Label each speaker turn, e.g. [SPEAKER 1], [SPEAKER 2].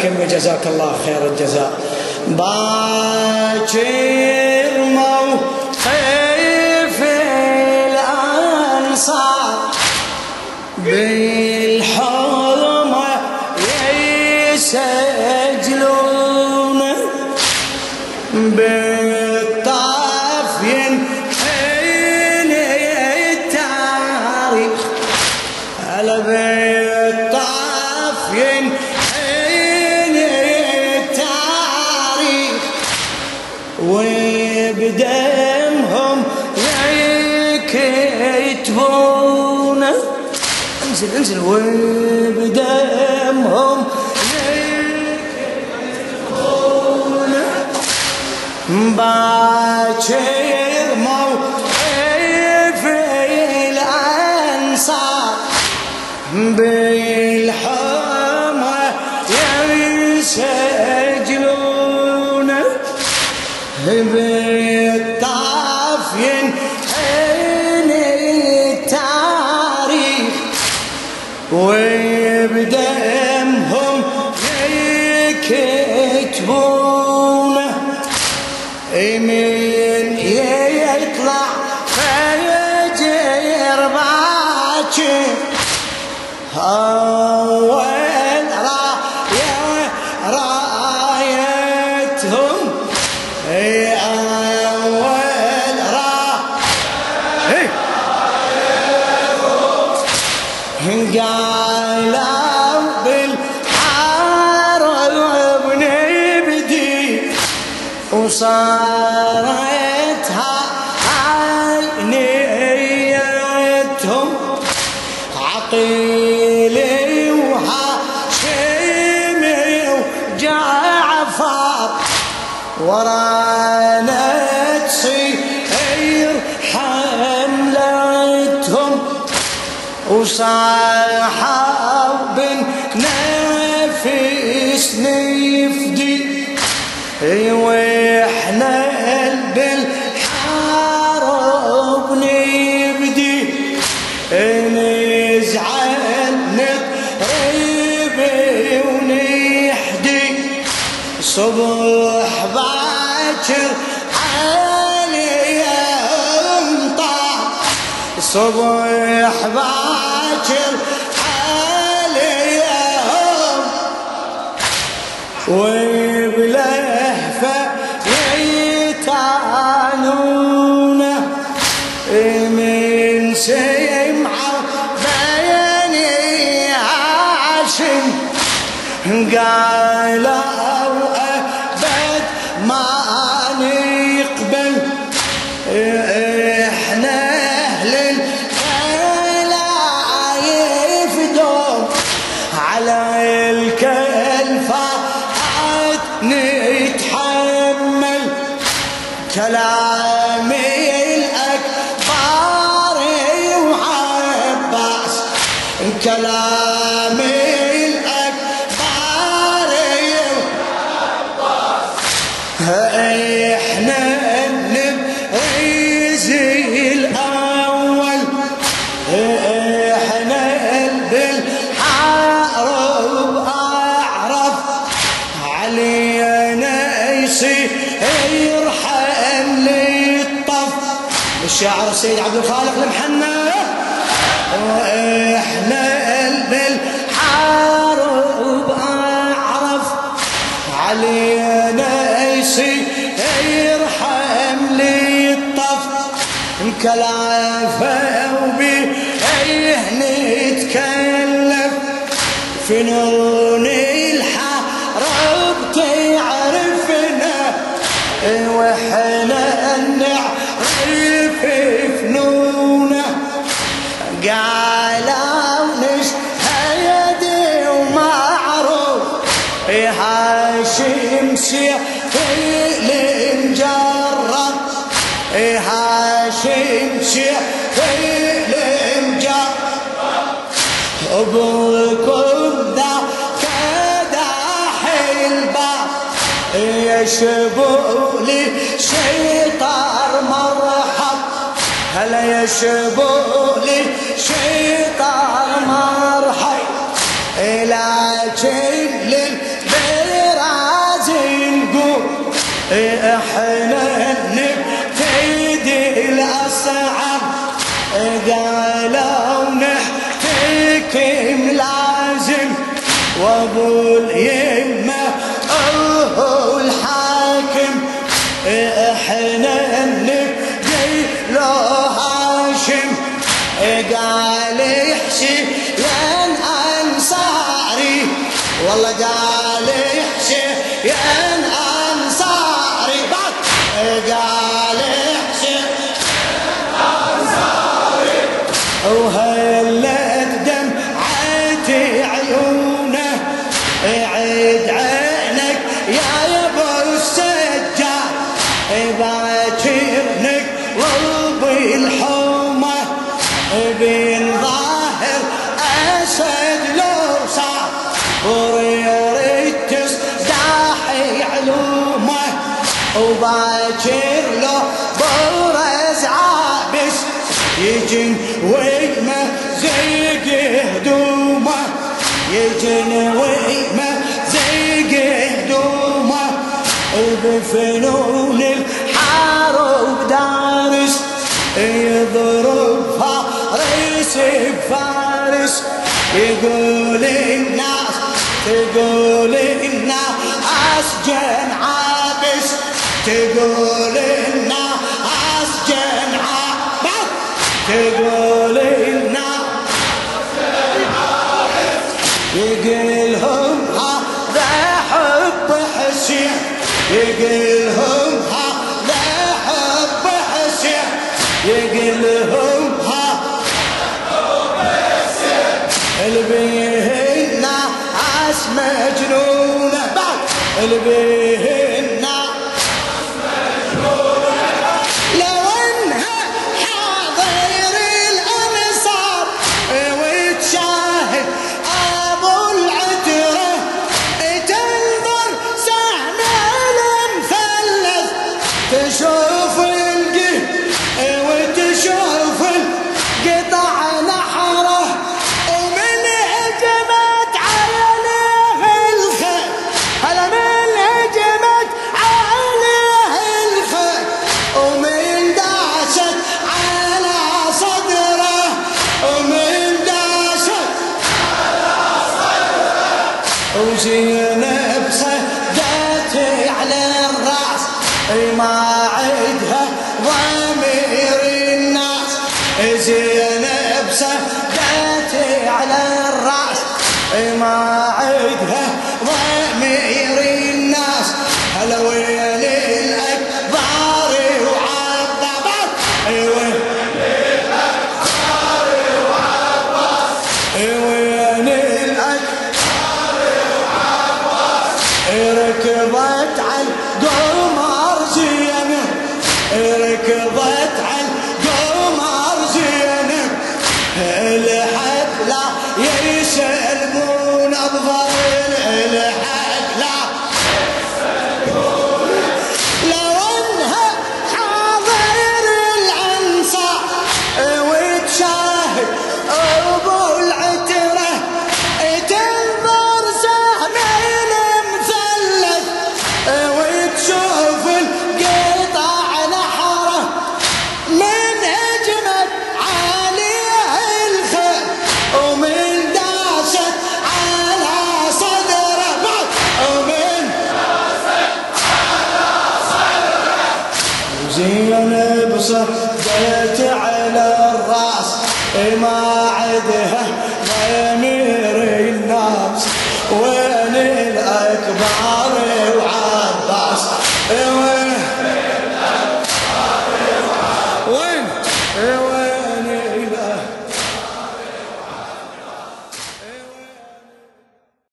[SPEAKER 1] لكن جزاك الله خير الجزاء. باكر موقف الأنصار بالحرمة يسجلون وبدمهم يكتبون انزل انزل. وبدمهم يكتبون باكر موقف الأنصار. وبدمهم يكتبون من يطلع فيجر باكر وصارتها عينيتهم عقيلي وهاشمي وجعفر ورانا تصير حملتهم وصاحب نفس صبح باكر عليهم. وبلهفة يتعنون من سمعوا بيني هاشم. قالوا كلامي الأكبر وعباس كلامي الأكبر إحنا نبرز الأول. إحنا بالحرب أعرف. علينا يصير الشاعر السيد عبد الخالق المحنى وإحنا بالحرب اعرف علينا يصير حمل الطف. كلافة وبيه نتكلف فنون الحرب قالوا نشهد ومعروف. هاشم سيف المجرب هاشم سيف المجرب أبوكم ذا كداح الباب يشبوا لي شيطان مرحب هلا يا شبولي شيطان مرحي إلى كل البراز نقول إحنا نبتدي الأصعب قالوا نحتكم لازم. وأبو اليد بالظاهر أسد لو صار يريد تستحي علومه وباكر لو برز عابس يجن ويمة زيق هدومه يجن ويمة زيق هدومه بفنونه يقول الناس تقول الناس جن عابس. تقول الناس جن عابس. تقول الناس جن عابس يقلهم هذا حب حسين. يقلهم baby. Hosanna. go.